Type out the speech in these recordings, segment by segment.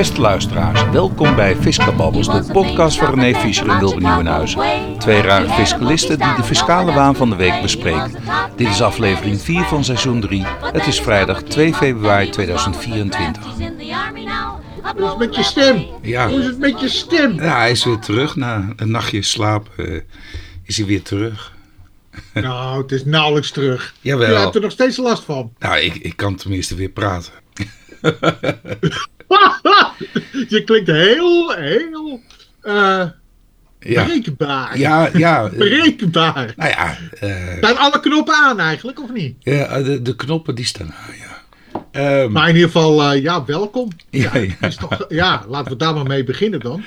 Beste luisteraars, welkom bij Fiscababbels, de podcast van René Fischer en Wilbert Nieuwenhuizen. Twee rare fiscalisten die de fiscale waan van de week bespreken. Dit is aflevering 4 van seizoen 3. Het is vrijdag 2 februari 2024. Hoe is het met je stem? Ja. Hoe is het met je stem? Ja, hij is weer terug. Na een nachtje slaap eh, is hij weer terug. Nou, het is nauwelijks terug. Jawel. Je hebt er nog steeds last van. Nou, ik, ik kan tenminste weer praten. je klinkt heel, heel eh Ja, berekenbaar. ja, ja. Berekenbaar. nou ja, Zijn alle knoppen aan eigenlijk, of niet? ja de, de knoppen die staan aan, ja. Ehm, Maar in ieder geval, eh, ja, welkom. Ja, ja. Is toch, ja, laten we daar maar mee beginnen dan.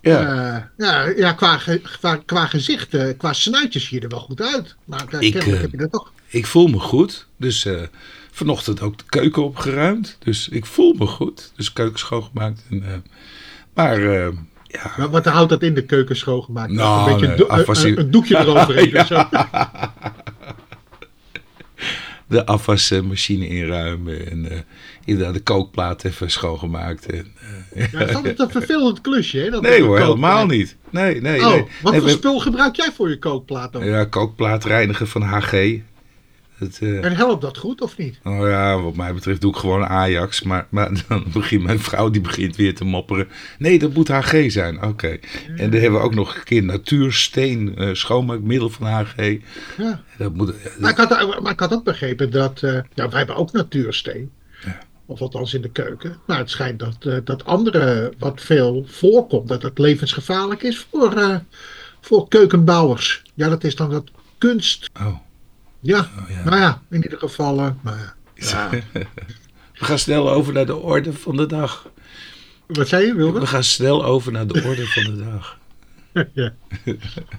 ja. Ja, ja qua, qua, qua gezicht, qua snuitjes zie je er wel goed uit. Maar uh, Ik, heb je dat toch. Ik voel me goed. Dus vanochtend ook de keuken opgeruimd. Dus ik voel me goed. Dus keuken schoongemaakt. En, eh, maar eh, ja. Wat, wat houdt dat in de keuken schoongemaakt? Nou, een beetje nee, een, do- afwassie- een, een doekje eroverheen. of zo. De afwasmachine inruimen. En eh, inderdaad de kookplaat even schoongemaakt. En, eh, Ja, is altijd een vervelend klusje, hè? Dat nee hoor, kookplaat. helemaal niet. Nee, nee, Oh, nee. wat Nee, voor we- spul gebruik jij voor je kookplaat dan? Ja, kookplaat reinigen van HG. Het, eh, En helpt dat goed of niet? Nou ja, wat mij betreft doe ik gewoon Ajax. Maar, maar dan begint mijn vrouw die begint weer te mopperen. Nee, dat moet HG zijn. Oké. En dan hebben we ook nog een keer natuursteen eh, schoonmaakmiddel van HG. Ja. Dat moet, Maar ik had, maar ik had ook begrepen dat... eh, ja, wij hebben ook natuursteen. Ja. Of althans in de keuken. Maar het schijnt dat, eh, dat andere wat veel voorkomt... dat het levensgevaarlijk is voor, eh, voor keukenbouwers. Ja, dat is dan dat kunst... oh. Ja, Oh, ja. nou ja, in ieder geval... eh, maar, ja. We gaan snel over naar de orde van de dag. Wat zei je, Wilbert? We gaan snel over naar de orde van de dag. Ja.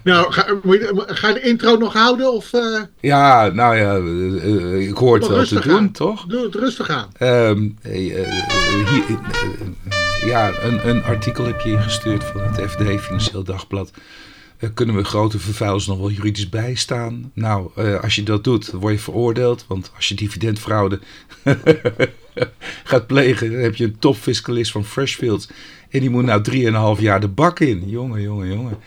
Nou, ga, je- ga je de intro nog houden of uh, Ja, nou ja, eh, eh, ik hoor het wel te doen, aan? toch? Doe het rustig aan. Ehm, eh, eh, hier, eh, eh, ja, een, een artikel heb je ingestuurd van het FD, Financieel Dagblad. Eh, kunnen we grote vervuilers nog wel juridisch bijstaan? Nou, eh, als je dat doet, word je veroordeeld. Want als je dividendfraude gaat plegen, dan heb je een topfiscalist van Freshfields. En die moet nou 3,5 jaar de bak in. Jongen, jongen, jongen.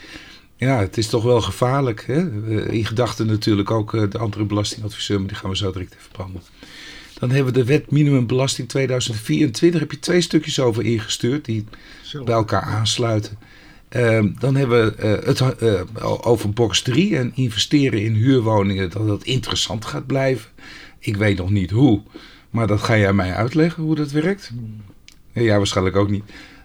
Ja, het is toch wel gevaarlijk. Hè? Eh, In gedachten natuurlijk ook de andere belastingadviseur, maar die gaan we zo direct even behandelen. Dan hebben we de wet minimumbelasting 2024. Heb je twee stukjes over ingestuurd die Zo. bij elkaar aansluiten. Ehm, dan hebben we eh, het eh, over box 3 en investeren in huurwoningen. Dat dat interessant gaat blijven. Ik weet nog niet hoe, maar dat ga jij mij uitleggen hoe dat werkt. Ja, jij waarschijnlijk ook niet.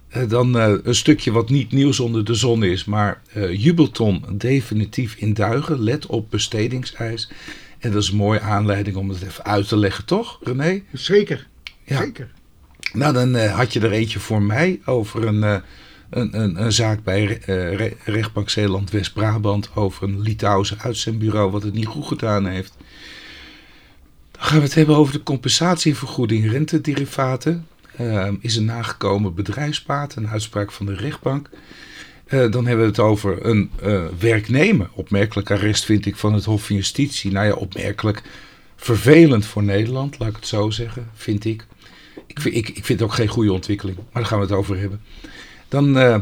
Eh, dan een stukje wat niet nieuws onder de zon is, maar Jubelton definitief in Duigen. Let op bestedingseis. En dat is een mooie aanleiding om het even uit te leggen, toch, René? Zeker. Ja. Zeker. Nou, dan had je er eentje voor mij over een, een, een, zaak bij eh, Re- rechtbank Zeeland-West-Brabant over een Litouwse uitzendbureau wat het niet goed gedaan heeft. Dan gaan we het hebben over de compensatievergoeding rentederivaten. Eh, is een nagekomen bedrijfspaat, een uitspraak van de rechtbank. Eh, dan hebben we het over een eh, werknemer. Opmerkelijk arrest vind ik van het Hof van Justitie. Nou ja, opmerkelijk vervelend voor Nederland, laat ik het zo zeggen, vind ik. Ik ik, ik vind het ook geen goede ontwikkeling, maar daar gaan we het over hebben. Dan, eh,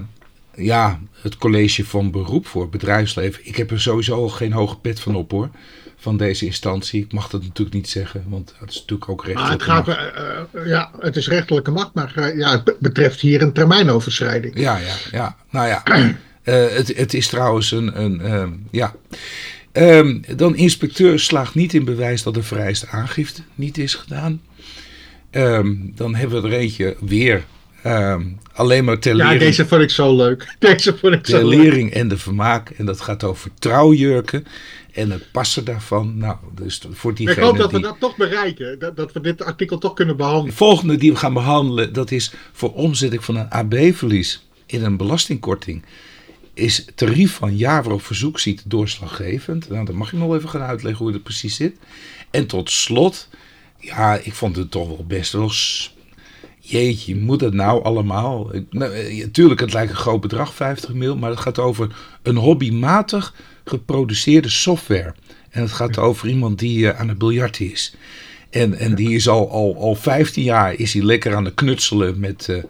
ja, het college van beroep voor bedrijfsleven. Ik heb er sowieso geen hoge pet van op hoor, van deze instantie. Ik mag dat natuurlijk niet zeggen, want het is natuurlijk ook Maar het, rechtelijk. gaat, eh, eh, ja, het is rechterlijke macht, maar ja, het be- betreft hier een termijnoverschrijding. Ja, ja, ja. Nou ja, het, het is trouwens een, een ehm, ja. Ehm, dan inspecteur slaagt niet in bewijs dat de vereiste aangifte niet is gedaan. Ehm, dan hebben we er eentje weer. Ehm, alleen maar ter Ja, deze vond ik zo leuk. Deze vond ik zo ter leuk. lering en de vermaak. En dat gaat over trouwjurken en het passen daarvan. Nou, dus voor Ik diegene hoop dat we die... dat toch bereiken. Dat, dat we dit artikel toch kunnen behandelen. De volgende die we gaan behandelen, dat is voor omzetting van een AB-verlies in een belastingkorting. Is tarief van jaar waarop verzoek ziet doorslaggevend? Nou, dan mag je nog even gaan uitleggen hoe het precies zit. En tot slot, ja, ik vond het toch wel best wel. s- Jeetje, moet dat nou allemaal? Nou, eh, tuurlijk, het lijkt een groot bedrag, 50 mil, maar het gaat over een hobbymatig geproduceerde software. En het gaat over iemand die eh, aan het biljarten is. En, en die is al, al, al 15 jaar is hij lekker aan het knutselen met, eh,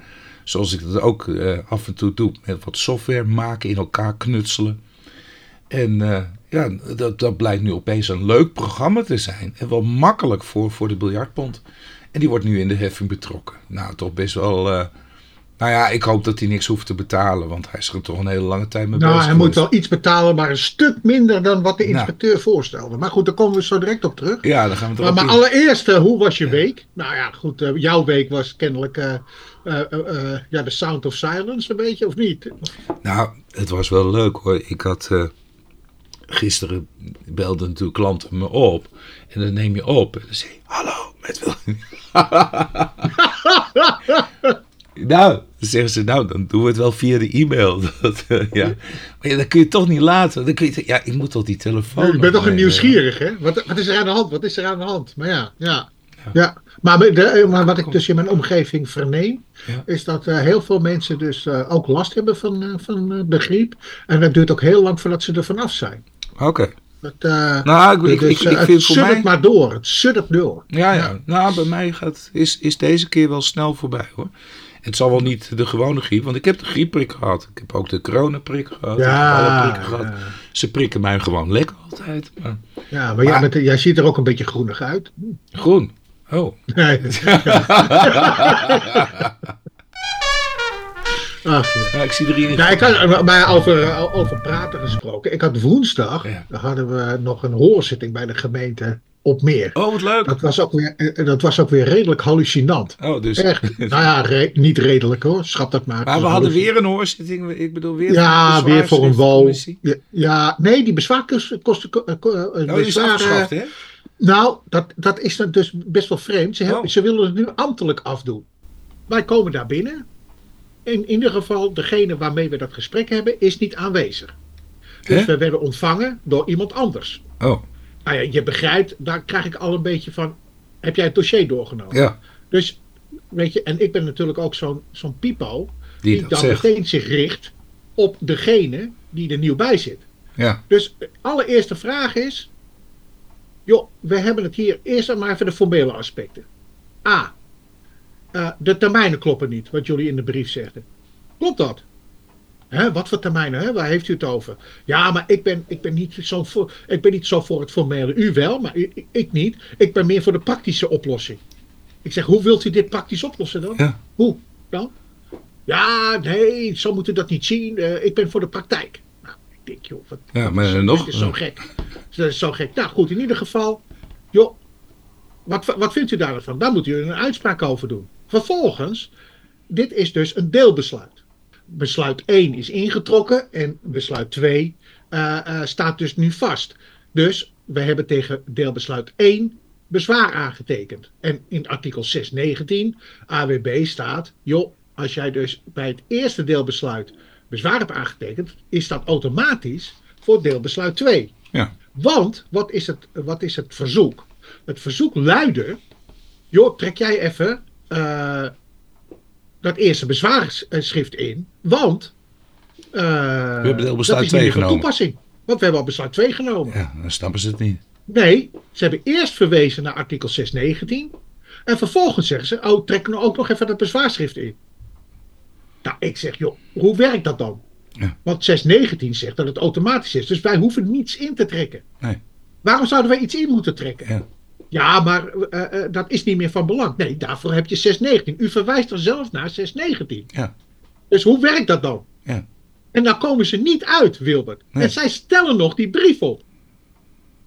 Zoals ik dat ook af en toe doe. Met wat software maken, in elkaar knutselen. En ja, dat, dat blijkt nu opeens een leuk programma te zijn. En wel makkelijk voor, voor de biljartbond. En die wordt nu in de heffing betrokken. Nou, toch best wel... eh, nou ja, ik hoop dat hij niks hoeft te betalen. Want hij is er toch een hele lange tijd mee Nou, bezig hij moet wel iets betalen, maar een stuk minder dan wat de Nou. inspecteur voorstelde. Maar goed, daar komen we zo direct op terug. Ja, dan gaan we Maar, het maar allereerst, eh, hoe was je week? Nou ja, goed, eh, jouw week was kennelijk ja, de Sound of Silence een beetje, of niet? Nou, het was wel leuk hoor. Ik had gisteren belde natuurlijk klanten me op. En dan neem je op en dan zeg je, hallo, met Wil. nou, dan zeggen ze, nou, dan doen we het wel via de e-mail. Dat, eh, ja. Maar ja, dat kun je toch niet laten. Dan kun je, ja, ik moet toch die telefoon. ik ben toch een nieuwsgierig, hè? Wat, wat is er aan de hand? Wat is er aan de hand? Maar ja, ja. ja. Maar, de, eh, maar wat ik dus in mijn omgeving verneem, Ja. is dat eh, heel veel mensen dus ook last hebben van, eh, van de griep. En dat duurt ook heel lang voordat ze er vanaf zijn. Oké. Eh, Nou, ik, ik, dus, ik, ik eh, vind het voor mij... maar door. Het suddert door. Ja, ja. Nou, bij mij gaat, is, is deze keer wel snel voorbij hoor. Het zal wel niet de gewone griep, want ik heb de griepprik gehad. Ik heb ook de coronaprik gehad. ik heb alle prikken gehad. ja. Ze prikken mij gewoon lekker altijd. Maar Ja, maar, jij, bent- jij ziet er ook een beetje groenig uit. groen. Oh. Nee. Ach ja. Ja, ik zie er hier Ja, ik had, maar over, over praten gesproken. Ik had woensdag, Ja. hadden we nog een hoorzitting bij de gemeente op meer. Oh, wat leuk. Dat was ook weer, eh, dat was ook weer redelijk hallucinant. Oh, dus. Echt. Nou ja, re- niet redelijk hoor. Schat dat maar. Maar we hadden weer een hoorzitting. Ik bedoel, weer Ja, weer voor een wal. Ja, ja, nee, die bezwaarkosten kosten. ko- eh, eh, Oh, die is afgeschaft, hè? Nou, dat, dat is dan dus best wel vreemd. Ze, hebben- Oh. ze willen het nu ambtelijk afdoen. Wij komen daar binnen. In ieder geval, degene waarmee we dat gesprek hebben, is niet aanwezig. Dus Hè? we werden ontvangen door iemand anders. Oh, Nou ja, je begrijpt, daar krijg ik al een beetje van. Heb jij het dossier doorgenomen? ja. Dus, weet je, en ik ben natuurlijk ook zo'n zo'n pipo. Die Die dat dan zegt. meteen zich richt op degene die er nieuw bij zit. Ja. Dus de allereerste vraag is: joh, we hebben het hier eerst maar even de formele aspecten. A. eh, de termijnen kloppen niet, wat jullie in de brief zeggen. Klopt dat? Hè, wat voor termijnen? Hè? Waar heeft u het over? Ja, maar ik ben, ik, ben niet zo voor, ik ben niet zo voor het formele. U wel, maar u- ik, niet. Ik ben meer voor de praktische oplossing. Ik zeg, hoe wilt u dit praktisch oplossen dan? Ja. Hoe dan? Ja, nee, zo moet u dat niet zien. Eh, ik ben voor de praktijk. Nou, ik denk, joh, wat, Ja, maar dit nog. is zo gek. Dat is zo gek. Nou goed, in ieder geval, joh, wat, wat vindt u daarvan? Daar moet u een uitspraak over doen. Vervolgens, dit is dus een deelbesluit. Besluit 1 is ingetrokken en besluit 2 eh, eh, staat dus nu vast. Dus we hebben tegen deelbesluit 1 bezwaar aangetekend. En in artikel 619 AWB staat, joh, als jij dus bij het eerste deelbesluit bezwaar hebt aangetekend, is dat automatisch voor deelbesluit 2. Ja. Want, wat is, het, wat is het verzoek? Het verzoek luidde, joh, trek jij even eh, dat eerste bezwaarschrift in, want eh, we hebben is niet 2 meer van genomen. toepassing. Want we hebben al besluit 2 genomen. Ja, dan snappen ze het niet. Nee, ze hebben eerst verwezen naar artikel 619. En vervolgens zeggen ze, oh, trek nou ook nog even dat bezwaarschrift in. Nou, ik zeg, joh, hoe werkt dat dan? Ja. Want 619 zegt dat het automatisch is. Dus wij hoeven niets in te trekken. Nee. Waarom zouden wij iets in moeten trekken? Ja. Ja, maar eh, eh, dat is niet meer van belang. Nee, daarvoor heb je 619. U verwijst er zelf naar 619. Ja. Dus hoe werkt dat dan? Ja. En dan komen ze niet uit, Wilbert. Nee. En zij stellen nog die brief op.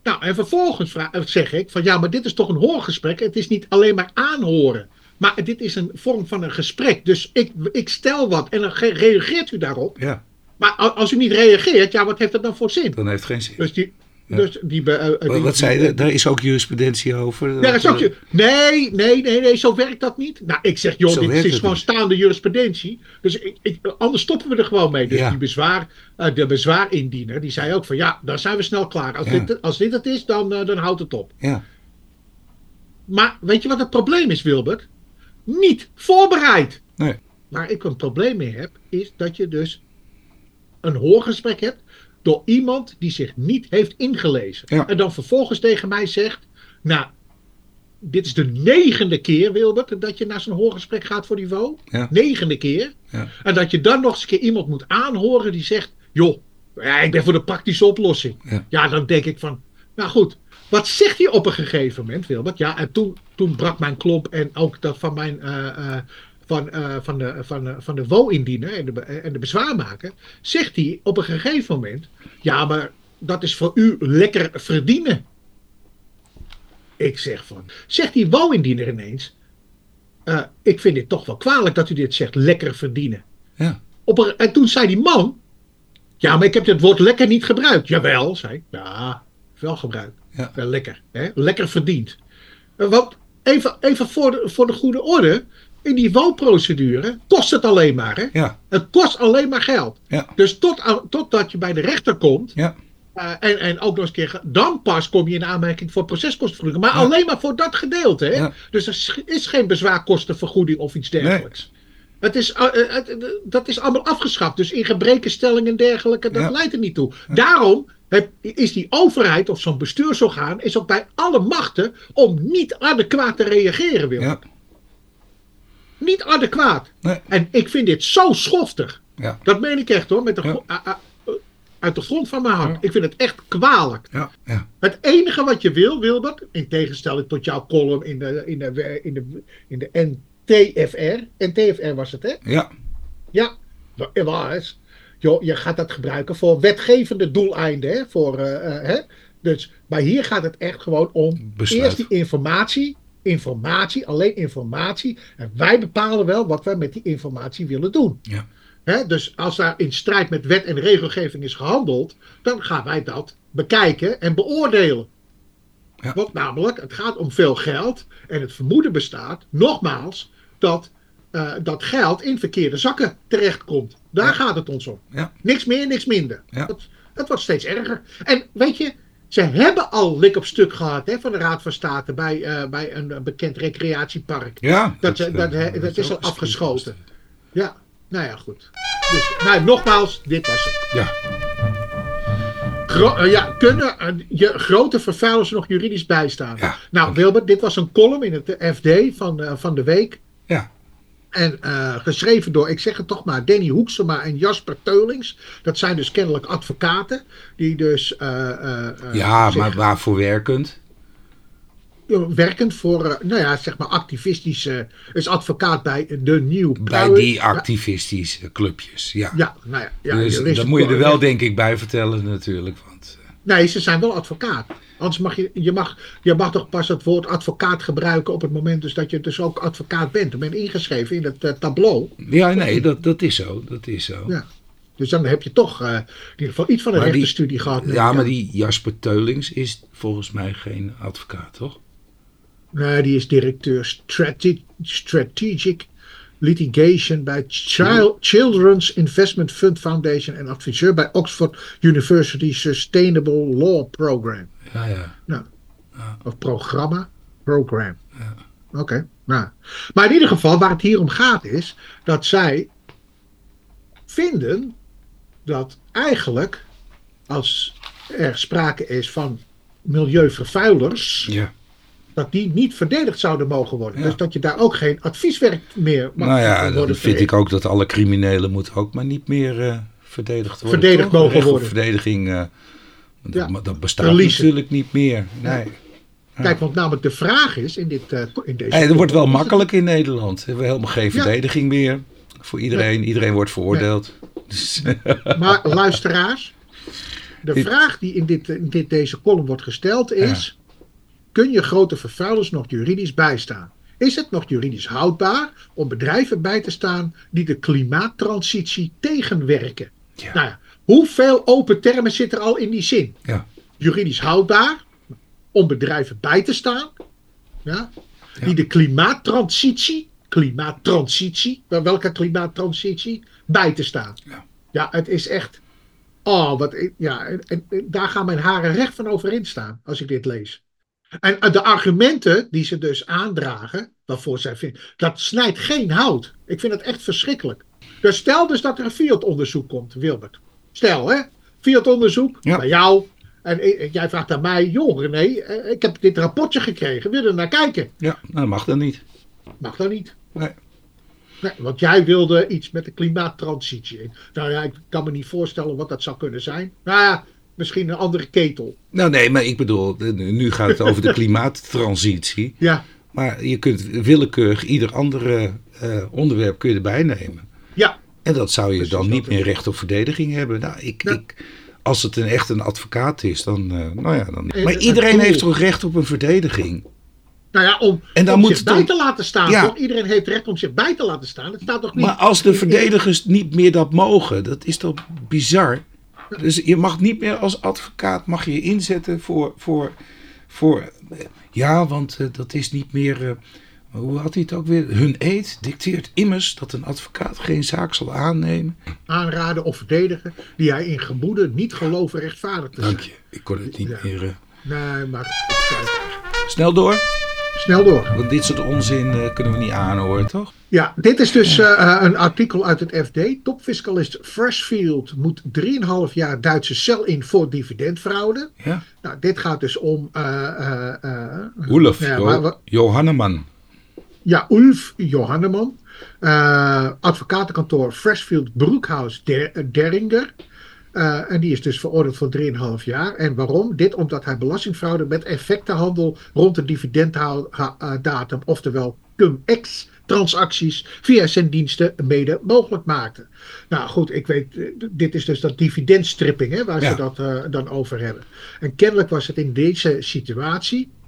Nou, en vervolgens vra- eh, zeg ik van ja, maar dit is toch een hoorgesprek. Het is niet alleen maar aanhoren. Maar dit is een vorm van een gesprek. Dus ik, ik stel wat en dan ge- reageert u daarop. ja, Maar als u niet reageert, ja, wat heeft dat dan voor zin? dan heeft het geen zin. Dus die. Ja. Dus die, be- eh, Wat, die- wat zei je? Daar is ook jurisprudentie over. ja, dat is ook je- nee, nee, nee, nee, zo werkt dat niet. Nou, ik zeg, joh, Zo dit is gewoon niet. staande jurisprudentie. Dus ik, ik, anders stoppen we er gewoon mee. Dus Ja. die bezwaar, eh, de bezwaarindiener, die zei ook van, ja, dan zijn we snel klaar. Als, Ja. dit, als dit het is, dan, eh, dan houdt het op. Ja, Maar weet je wat het probleem is, Wilbert? Niet voorbereid. nee. Waar ik een probleem mee heb, is dat je dus een hoorgesprek hebt door iemand die zich niet heeft ingelezen. Ja. En dan vervolgens tegen mij zegt, nou, dit is de negende keer, Wilbert, dat je naar zo'n hoorgesprek gaat voor die WO. Ja. Negende keer. Ja. En dat je dan nog eens een keer iemand moet aanhoren die zegt: joh, ja, ik ben voor de praktische oplossing. Ja. Dan denk ik van, nou goed. Wat zegt hij op een gegeven moment, Wilbert? Ja, en toen, toen brak mijn klomp en ook dat van mijn. eh, eh, van, eh, van de, van, de- van de en de, en de bezwaarmaker. Zegt hij op een gegeven moment. Ja, maar dat is voor u lekker verdienen. Ik zeg van. Zegt die WO-indiener ineens. eh, ik vind dit toch wel kwalijk dat u dit zegt, lekker verdienen. Ja. Op een, en toen zei die man. Ja, maar ik heb het woord lekker niet gebruikt. Jawel, zei ik. Ja, wel gebruikt. Ja. Wel lekker. Hè? Lekker verdiend. Eh, Want even, even voor, de, voor de goede orde. In die woonprocedure kost het alleen maar. Hè? Ja. Het kost alleen maar geld. Ja. Dus tot, totdat je bij de rechter komt. Ja. eh, en, en ook nog eens een keer. Dan pas kom je in aanmerking voor proceskostenvergoeding. Maar Ja. alleen maar voor dat gedeelte. Hè? Ja. Dus er is- geen bezwaarkostenvergoeding of iets dergelijks. Het is, eh, eh, het- dat is allemaal afgeschaft. Dus in gebrekenstelling en dergelijke, dat Ja. leidt er niet toe. Daarom heb- is die overheid of zo'n bestuursorgaan is ook bij alle machten om niet adequaat te reageren. Wil. Niet adequaat. Nee. En ik vind dit zo schoftig. Ja. Dat meen ik echt hoor. Met de Ja. gro- a- a- uit de grond van mijn hart. Ik vind het echt kwalijk. Ja. Ja. Het enige wat je wil, Wilbert, in tegenstelling tot jouw column in de, in de, in de, in de NTFR. NTFR was het, hè? Ja. Ja, wa- was. Joh, je gaat dat gebruiken voor wetgevende doeleinden. Hè? Voor, eh, eh, hè? Dus, maar hier gaat het echt gewoon om Besluit. eerst die informatie. Informatie, alleen informatie. En wij bepalen wel wat wij met die informatie willen doen. Ja. Dus als daar in strijd met wet en regelgeving is gehandeld, dan gaan wij dat bekijken en beoordelen. Ja. Want namelijk, het gaat om veel geld en het vermoeden bestaat, nogmaals, dat eh, dat geld in verkeerde zakken terechtkomt. Daar Ja. gaat het ons om. Ja. Niks meer, niks minder. Ja. Het, het wordt steeds erger. En weet je, ze hebben al lik op stuk gehad hè, van de Raad van State bij, eh, bij een, bekend recreatiepark. Ja. Dat, dat, dat, eh, dat is al afgeschoten. Ja, nou ja, goed. Dus, nou, nogmaals, dit was het. Ja. Gro- eh, ja, kunnen je grote vervuilers nog juridisch bijstaan? Ja. Nou, Wilbert, dit was een column in het FD van, van de week. Ja. En eh, geschreven door, ik zeg het toch maar, Danny Hoeksema en Jasper Teulings. Dat zijn dus kennelijk advocaten. Die dus eh, eh, Ja, maar waarvoor werkend? werkend voor, nou ja, zeg maar activistische, is advocaat bij de Nieuw Bij die activistische clubjes. Ja. Ja, nou ja. ja dus dat moet je er wel denk ik bij vertellen natuurlijk. Want, Nee, ze zijn wel advocaat. Anders mag je, je mag, je mag toch pas het woord advocaat gebruiken op het moment dus dat je dus ook advocaat bent. Je ingeschreven in het eh, tableau. ja, nee, dat, dat is zo. Dat is zo. Ja. Dus dan heb je toch eh, in ieder geval iets van een rechtenstudie gehad. Ja, maar die Jasper Teulings is volgens mij geen advocaat, toch? Nee, die is directeur strate- Strategic Litigation bij Child, Children's Investment Fund Foundation en adviseur bij Oxford University Sustainable Law Program. Ja, ja. Nou, of programma? Program. Oké, nou. Maar in ieder geval, waar het hier om gaat is dat zij vinden dat eigenlijk als er sprake is van milieuvervuilers, ja. dat die niet verdedigd zouden mogen worden. Ja. Dus dat je daar ook geen advieswerk meer mag Nou ja, worden dan vind ik ook dat alle criminelen moeten ook maar niet meer eh, verdedigd worden. Verdedigd mogen worden. verdediging, eh, Ja. dat bestaat Verliezen. natuurlijk niet meer. Nee. Kijk, want namelijk de vraag is in, dit, eh, in deze... Hey, dat wordt wel makkelijk in Nederland. We hebben helemaal geen verdediging meer voor iedereen. Iedereen wordt veroordeeld. Dus, Maar luisteraars, de vraag die in, dit, in dit, deze column wordt gesteld is: kun je grote vervuilers nog juridisch bijstaan? Is het nog juridisch houdbaar om bedrijven bij te staan die de klimaattransitie tegenwerken? Ja. Nou ja, hoeveel open termen zit er al in die zin? ja. Juridisch houdbaar om bedrijven bij te staan, ja, die de klimaattransitie, klimaattransitie, wel- welke klimaattransitie, bij te staan. Ja. Ja, het is echt. Oh, wat. Ja, en, en- en daar gaan mijn haren recht van overeind staan als ik dit lees. En de argumenten die ze dus aandragen, waarvoor zij vinden, dat snijdt geen hout. Ik vind het echt verschrikkelijk. Dus stel dus dat er een Fiat-onderzoek komt, Wilbert. Stel, hè? Fiat-onderzoek Ja. bij jou. En jij vraagt aan mij, joh René, eh, ik heb dit rapportje gekregen, wil je er naar kijken? Ja, nou, dat mag dan niet. Mag dat niet. Nee. Nee, want jij wilde iets met de klimaattransitie. Nou ja, ik kan me niet voorstellen wat dat zou kunnen zijn. Nou ja, misschien een andere ketel. Nou nee, maar ik bedoel, nu gaat het over de klimaattransitie. Ja, Maar je kunt willekeurig ieder andere eh, onderwerp kun je erbij nemen. ja, En dat zou je Precies, dan niet meer recht op verdediging hebben. Nou, ik, Ja. ik, als het een echt een advocaat is, dan, eh, nou ja, dan. Maar iedereen heeft toch recht op een verdediging? nou ja, om, En dan om moet zich dan- bij te laten staan. Ja. Iedereen heeft recht om zich bij te laten staan. Het staat toch niet... Maar als de verdedigers niet meer dat mogen, dat is toch bizar? Dus je mag niet meer als advocaat mag je inzetten voor, voor, voor ja, want eh, dat is niet meer, eh, hoe had hij het ook weer? Hun eed dicteert immers dat een advocaat geen zaak zal aannemen. aanraden of verdedigen die hij in gemoede niet geloven rechtvaardig te zijn. Dank je, ik kon het niet Ja. meer. Nee, maar snel door, snel door. want dit soort onzin eh, kunnen we niet aanhoren, toch? Ja, dit is dus eh, eh, een artikel uit het FD. Topfiscalist Freshfield moet 3,5 jaar Duitse cel in voor dividendfraude. Ja. Nou, dit gaat dus om. nou ja, Jo- Johanneman. Ja, Ulf Johanneman. eh, advocatenkantoor Freshfield Broekhuis Der- Deringer. Eh, en die is dus veroordeeld voor 3,5 jaar. En waarom? Dit omdat hij belastingfraude met effectenhandel rond de dividenddatum, oftewel cum-ex transacties via zijn diensten mede mogelijk maakte. Nou goed, ik weet, eh, dit is dus dat dividendstripping hè, waar Ja. ze dat eh, dan over hebben. En kennelijk was het in deze situatie eh,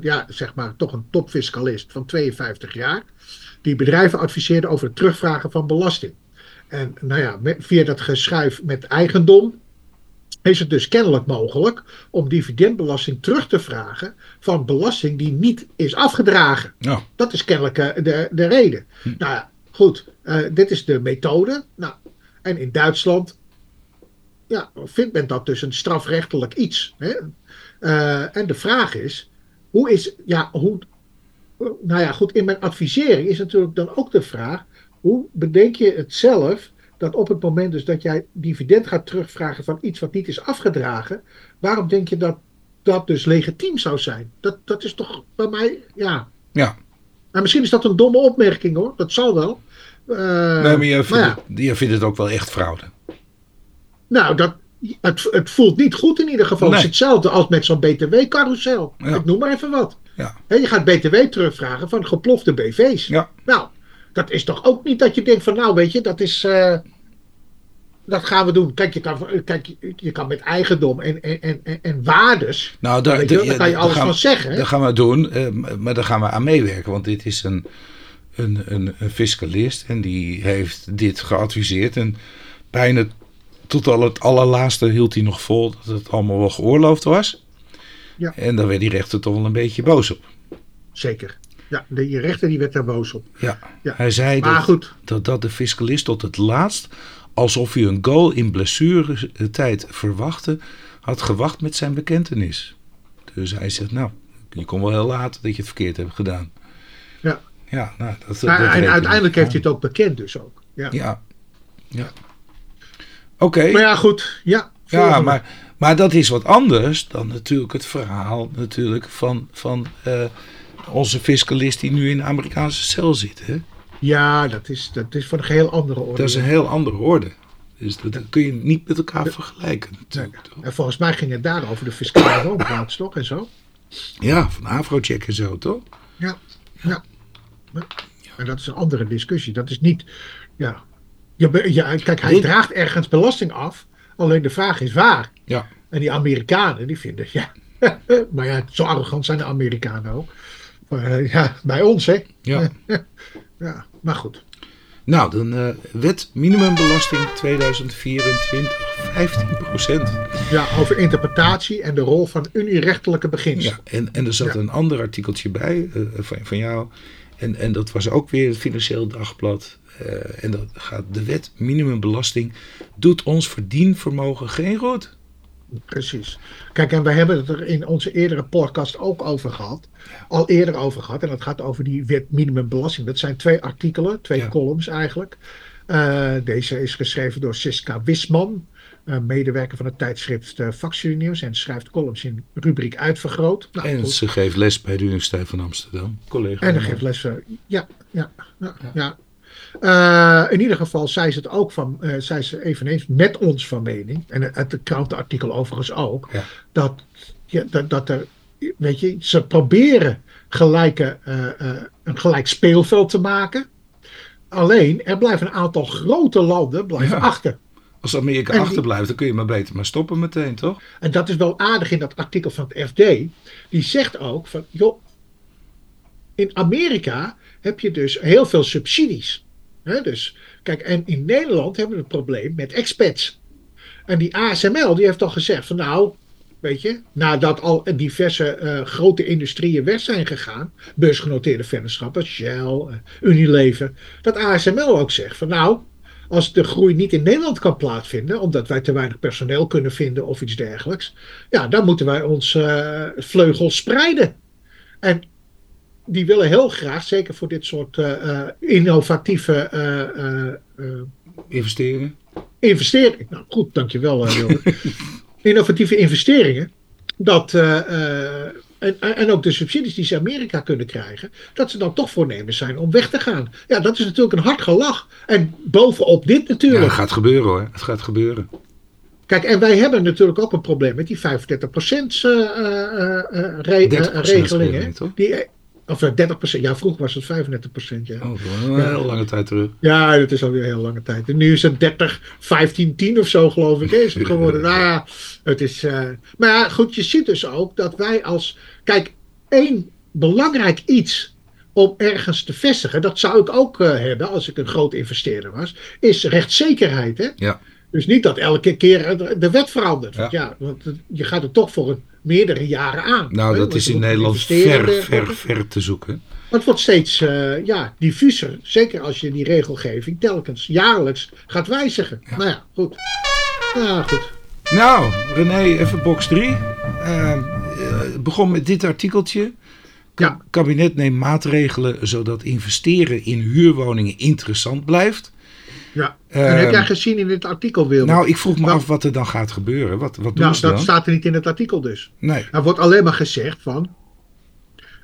ja, zeg maar, toch een topfiscalist van 52 jaar. Die bedrijven adviseerde over het terugvragen van belasting. En nou ja, via dat geschuif met eigendom is het dus kennelijk mogelijk om dividendbelasting terug te vragen van belasting die niet is afgedragen. Nou, Dat is kennelijk eh, de, de reden. Nou ja, goed. eh, dit is de methode. Nou, en in Duitsland ja, vindt men dat dus een strafrechtelijk iets. Hè? Eh, en de vraag is, hoe is, ja, hoe, nou ja, goed, in mijn advisering is natuurlijk dan ook de vraag, hoe bedenk je het zelf dat op het moment dus dat jij dividend gaat terugvragen van iets wat niet is afgedragen, waarom denk je dat dat dus legitiem zou zijn? Dat, dat is toch bij mij, ja, ja. en misschien is dat een domme opmerking hoor, dat zal wel. Eh, Nee, maar je vindt, ja, het, je vindt het ook wel echt fraude. nou, dat, het, het voelt niet goed in ieder geval. Het is hetzelfde als met zo'n BTW-carousel. Ja. Ik noem maar even wat. Ja. Je gaat BTW terugvragen van geplofte BV's. Ja. Nou, dat is toch ook niet dat je denkt van, nou weet je, dat is. eh, dat gaan we doen. Kijk, je kan, kijk, je- kan met eigendom en, en, en, en- waardes. Nou, daar, je kan je alles gaan, van zeggen. Dat gaan we doen, eh, maar daar gaan we aan meewerken. Want dit is een, een, een, een fiscalist en die heeft dit geadviseerd. En bijna tot al het allerlaatste hield hij nog vol dat het allemaal wel geoorloofd was. Ja. En daar werd die rechter toch wel een beetje boos op. Zeker. Ja, de rechter die werd daar boos op. Ja. Ja. Hij zei Maar dat, goed. dat, dat de fiscalist tot het laatst, alsof hij een goal in blessuretijd verwachtte, had gewacht met zijn bekentenis. Dus hij zegt, nou, je kon wel heel laat dat je het verkeerd hebt gedaan. Ja. Ja, nou, dat, Maar, dat en uiteindelijk heeft hij het ook bekend dus ook. Ja. Ja, ja. Oké, Maar ja, goed. Ja, ja, maar, maar dat is wat anders dan natuurlijk het verhaal natuurlijk van, van eh, onze fiscalist die nu in de Amerikaanse cel zit. Hè? Ja, dat is, dat is van een geheel andere orde. Dat is een heel andere orde. Dus dat, dat kun je niet met elkaar vergelijken? En volgens mij ging het daar over de fiscale woonplaats, toch? En zo. Ja, van Afrocheck en zo, toch? Ja. ja. En dat is een andere discussie. Dat is niet. Ja. Be- ja, kijk, hij draagt ergens belasting af. Alleen de vraag is waar. Ja. En die Amerikanen, die vinden. Ja. maar ja, zo arrogant zijn de Amerikanen ook. Maar, eh, ja, bij ons, hè? ja. Ja, maar goed. Nou, dan eh, wet minimumbelasting 2024, 15 procent. Ja, over interpretatie en de rol van unierechtelijke beginselen. Ja, en, en er zat Ja. een ander artikeltje bij eh, van, van jou. En, en dat was ook weer het Financieel Dagblad. Eh, en dat gaat de wet minimumbelasting doet ons verdienvermogen geen goed. Precies. Kijk, en we hebben het er in onze eerdere podcast ook over gehad. Al eerder over gehad. En dat gaat over die wet minimumbelasting. Dat zijn twee artikelen, twee Ja. columns eigenlijk. Eh, deze is geschreven door Siska Wisman. uh, medewerker van het tijdschrift uh, Nieuws en schrijft columns in rubriek Uitvergroot. Nou, en goed. ze geeft les bij de Universiteit van Amsterdam, collega. En ze geeft les, ja, ja, ja. ja. Uh, in ieder geval zei ze het ook van, uh, zei ze eveneens met ons van mening, en het krantenartikel overigens ook, ja. dat, ja, dat, dat er, weet je, ze proberen gelijke, uh, een gelijk speelveld te maken. Alleen, er blijven een aantal grote landen blijven ja. achter. Als Amerika en achterblijft, dan kun je maar beter maar stoppen meteen, toch? En dat is wel aardig in dat artikel van het FD. Die zegt ook van, joh, in Amerika heb je dus heel veel subsidies. Dus, kijk, en in Nederland hebben we het probleem met expats. En die ASML die heeft al gezegd van nou, weet je, nadat al diverse uh, grote industrieën weg zijn gegaan, beursgenoteerde vennootschappen, Shell, uh, Unilever, dat ASML ook zegt van nou, als de groei niet in Nederland kan plaatsvinden, omdat wij te weinig personeel kunnen vinden of iets dergelijks, ja, dan moeten wij ons uh, vleugels spreiden. En die willen heel graag, zeker voor dit soort uh, innovatieve investeringen. Investeringen. Nou goed, dankjewel. innovatieve investeringen. Dat, en, en ook de subsidies die ze Amerika kunnen krijgen, dat ze dan toch voornemens zijn om weg te gaan. Ja, dat is natuurlijk een hard gelach. En bovenop dit natuurlijk. Ja, het gaat gebeuren hoor. Het gaat gebeuren. Kijk, en wij hebben natuurlijk ook een probleem met die 35% uh, uh, re regelingen. Die, of 30%. Eh, ja, vroeger was het 35%. Ja. Oh, een ja. heel lange tijd terug. Ja, dat is alweer een heel lange tijd. En nu is het 30, 15, 10 of zo, geloof ik, is het geworden. nou ja, het is. Uh... Maar ja, goed, je ziet dus ook dat wij als. Kijk, één belangrijk iets om ergens te vestigen, dat zou ik ook uh, hebben als ik een groot investeerder was, is rechtszekerheid. Hè? Ja. Dus niet dat elke keer de wet verandert. Ja. Want ja, want je gaat er toch voor een meerdere jaren aan. Nou, dat is in Nederland ver, ver, ver te zoeken. het wordt steeds uh, ja, diffuser. Zeker als je die regelgeving telkens jaarlijks gaat wijzigen. Ja. Nou ja, goed. Ja, goed. Nou, René, even box 3. Uh, begon met dit artikeltje. Ja. kabinet neemt maatregelen zodat investeren in huurwoningen interessant blijft. Ja. En heb jij ehm, gezien in het artikel, Wilma? Nou, ik vroeg me af wat er dan gaat gebeuren. Wat, wat doen nou, ze dat staat er niet in het artikel dus. Nee. Er wordt alleen maar gezegd van...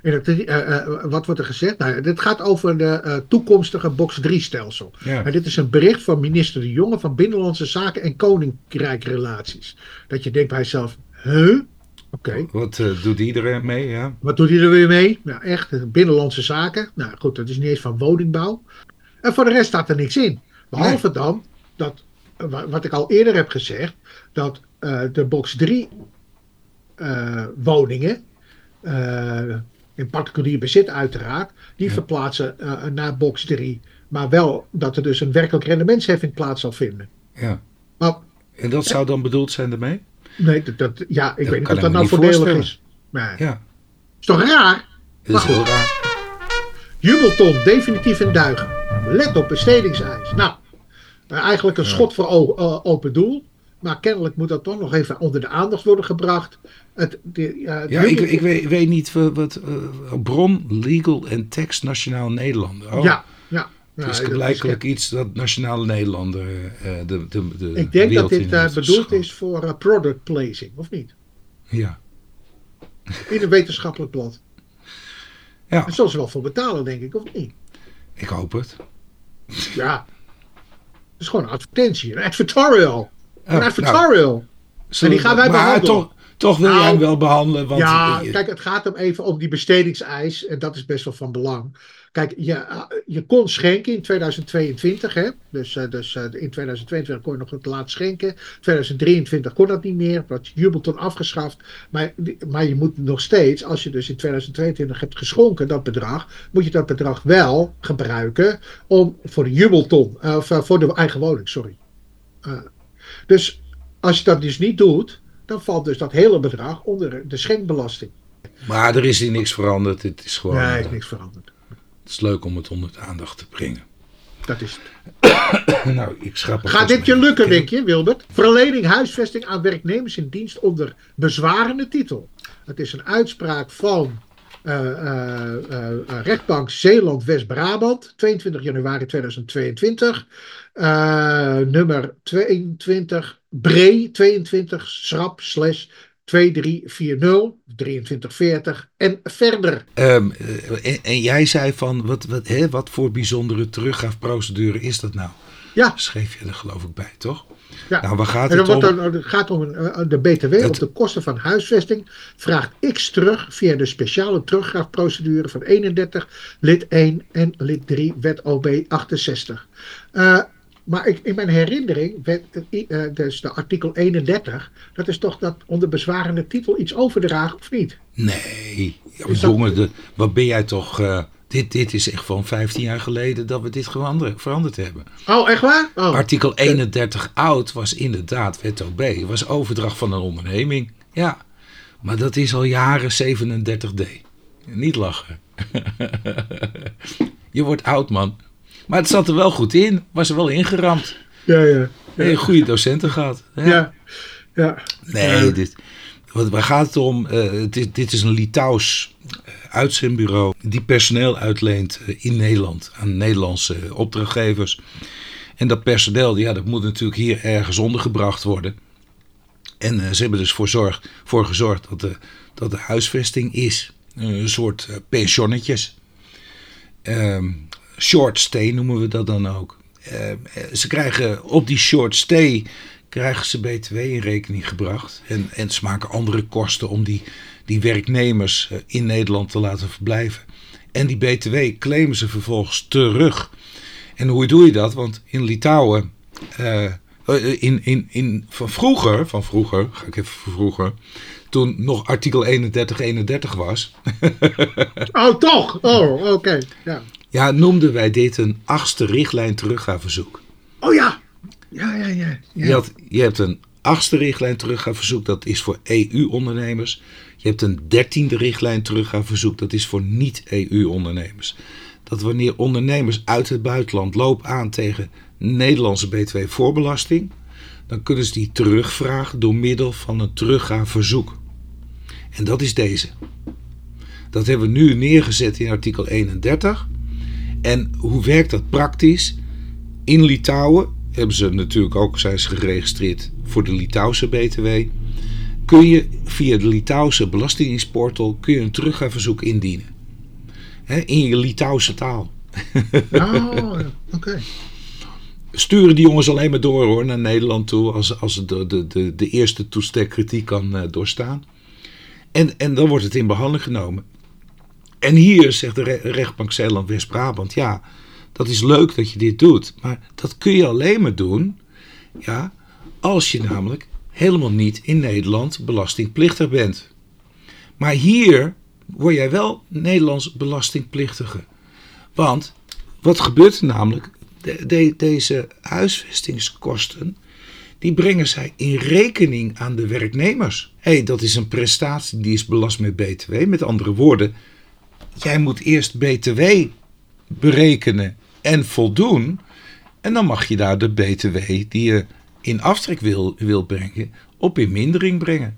In het, uh, uh, wat wordt er gezegd? Nou, dit gaat over de uh, toekomstige box 3 stelsel. Ja. En dit is een bericht van minister De Jonge van Binnenlandse Zaken en Koninkrijkrelaties. Dat je denkt bij jezelf, huh? Oké. Wat doet iedereen mee? Ja. Wat doet iedereen weer mee? Nou, echt, Binnenlandse Zaken. Nou goed, dat is niet eens van woningbouw. En voor de rest staat er niks in. Behalve dan dat, wat ik al eerder heb gezegd, dat uh, de box 3 uh, eh, woningen, uh, in particulier bezit uiteraard, die ja. verplaatsen naar box 3. Maar wel dat er dus een werkelijk rendementsheffing plaats zal vinden. Ja. Maar, en dat zou dan bedoeld zijn ermee? Nee, dat, dat ja, ik weet niet of dat nou voordelig is. Maar, ja. Is toch raar? Dat is heel raar. Jubelton, definitief in duigen. Let op bestedingseis. Nou, eh, eigenlijk een schot voor open doel. Maar kennelijk moet dat toch nog even onder de aandacht worden gebracht. Het, de, ja, ja ik, ik weet, weet, niet wat. Uh, bron, legal en tekst Nationaal Nederlander. Oh. Ja, ja. Het is blijkelijk iets dat Nationale Nederlander uh, de, de, de Ik denk dat dit uh, bedoeld is voor uh, product placing, of niet? Ja. In een wetenschappelijk blad. Ja. En zullen ze wel voor betalen, denk ik, of niet? Ik hoop het. Ja, is gewoon een advertentie, een advertorial. Een oh, advertorial. Nou, en die gaan wij behandelen. Toch, toch wil nou, jij hem wel behandelen. Want ja, kijk, het gaat hem even om die bestedingseis. En dat is best wel van belang. Kijk, je, eh, je kon schenken in 2022. Hè? Dus, uh, dus uh, in 2022 kon je nog het laat schenken. 2023 kon dat niet meer. Dat Jubelton afgeschaft. Maar, maar je moet nog steeds, als je dus in 2022 hebt geschonken, dat bedrag, moet je dat bedrag wel gebruiken om voor de Jubelton, of voor de eigen woning, sorry. dus als je dat dus niet doet, dan valt dus dat hele bedrag onder de schenkbelasting. Maar er is hier niks veranderd. Het is gewoon. Nee, er is niks veranderd. Het is leuk om het onder de aandacht te brengen. Dat is het. nou, ik schrap Gaat dit je lukken, denk je, Wilbert? Verlening huisvesting aan werknemers in dienst onder bezwarende titel. Het is een uitspraak van uh, uh, uh, rechtbank Zeeland-West-Brabant, 22 januari 2022. nummer 22 BRE 22 schrap slash 2340, 2340 en verder. Um, en, en, jij zei van, wat, wat, hè, wat voor bijzondere teruggaafprocedure is dat nou? Ja. Schreef je er geloof ik bij, toch? Ja. Nou, waar gaat en het om? het gaat om een, de BTW Het- op de kosten van huisvesting. Vraagt X terug via de speciale teruggaafprocedure van 31, lid 1 en lid 3, wet OB 68. Eh, maar ik, in mijn herinnering, werd, eh, dus de artikel 31, dat is toch dat onder bezwarende titel iets overdragen of niet? Nee, ja, dat- de, wat ben jij toch... eh, dit, dit is echt van 15 jaar geleden dat we dit veranderd, veranderd hebben. Oh, echt waar? Oh. Artikel 31 oud was inderdaad wet OB. was overdracht van een onderneming. Ja, maar dat is al jaren 37D. Niet lachen. Je wordt oud, man. Maar het zat er wel goed in. Was er wel ingeramd. Ja, ja. Hey, goede docenten gehad. Ja. Ja, ja. Nee, Ja. dit, wat, waar gaat het om? Eh, dit, dit is een Litouws eh, uitzendbureau die personeel uitleent eh, in Nederland aan Nederlandse opdrachtgevers. En dat personeel, ja, dat moet natuurlijk hier ergens ondergebracht worden. En ze hebben dus voor, zorg, voor gezorgd dat de, dat de huisvesting is. Een soort pensionnetjes. Ehm, short stay noemen we dat dan ook. Eh, eh, ze krijgen op die short stay krijgen ze BTW in rekening gebracht. En, en ze maken andere kosten om die, die werknemers eh, in Nederland te laten verblijven. En die BTW claimen ze vervolgens terug. En hoe doe je dat? Want in Litouwen, in, in, in, van vroeger, van vroeger, ga ik even vroeger, toen nog artikel 3131 was, Oh, toch? Oh, oké. Ja. Ja, noemden wij dit een achtste richtlijn teruggaverzoek. Oh ja. Ja, ja, ja. ja. Je, had, je hebt een achtste richtlijn teruggaverzoek, dat is voor EU-ondernemers. Je hebt een dertiende richtlijn teruggaverzoek, dat is voor niet-EU-ondernemers. Dat wanneer ondernemers uit het buitenland lopen aan tegen Nederlandse btw-voorbelasting, dan kunnen ze die terugvragen door middel van een teruggaverzoek. En dat is deze. Dat hebben we nu neergezet in artikel 31. En hoe werkt dat praktisch? In Litouwen hebben ze natuurlijk ook zijn ze geregistreerd voor de Litouwse BTW. Kun je via de Litouwse belastingdienstportal kun je een teruggaverzoek indienen. In je Litouwse taal. Oh, oké. Sturen die jongens alleen maar door hoor, naar Nederland toe als, als de, de, de, de eerste toestek kritiek kan eh, doorstaan. En, en dan wordt het in behandeling genomen. En hier zegt de re- rechtbank Zeeland-West-Brabant, ja, dat is leuk dat je dit doet, maar dat kun je alleen maar doen, ja, als je namelijk helemaal niet in Nederland belastingplichtig bent. Maar hier word jij wel Nederlands belastingplichtige. Want wat gebeurt er namelijk? De- de- deze huisvestingskosten, die brengen zij in rekening aan de werknemers. Hé, hey, dat is een prestatie die is belast met BTW. Met andere woorden, jij moet eerst BTW berekenen en voldoen. En dan mag je daar de BTW die je in aftrek wil, wil brengen, op in mindering brengen.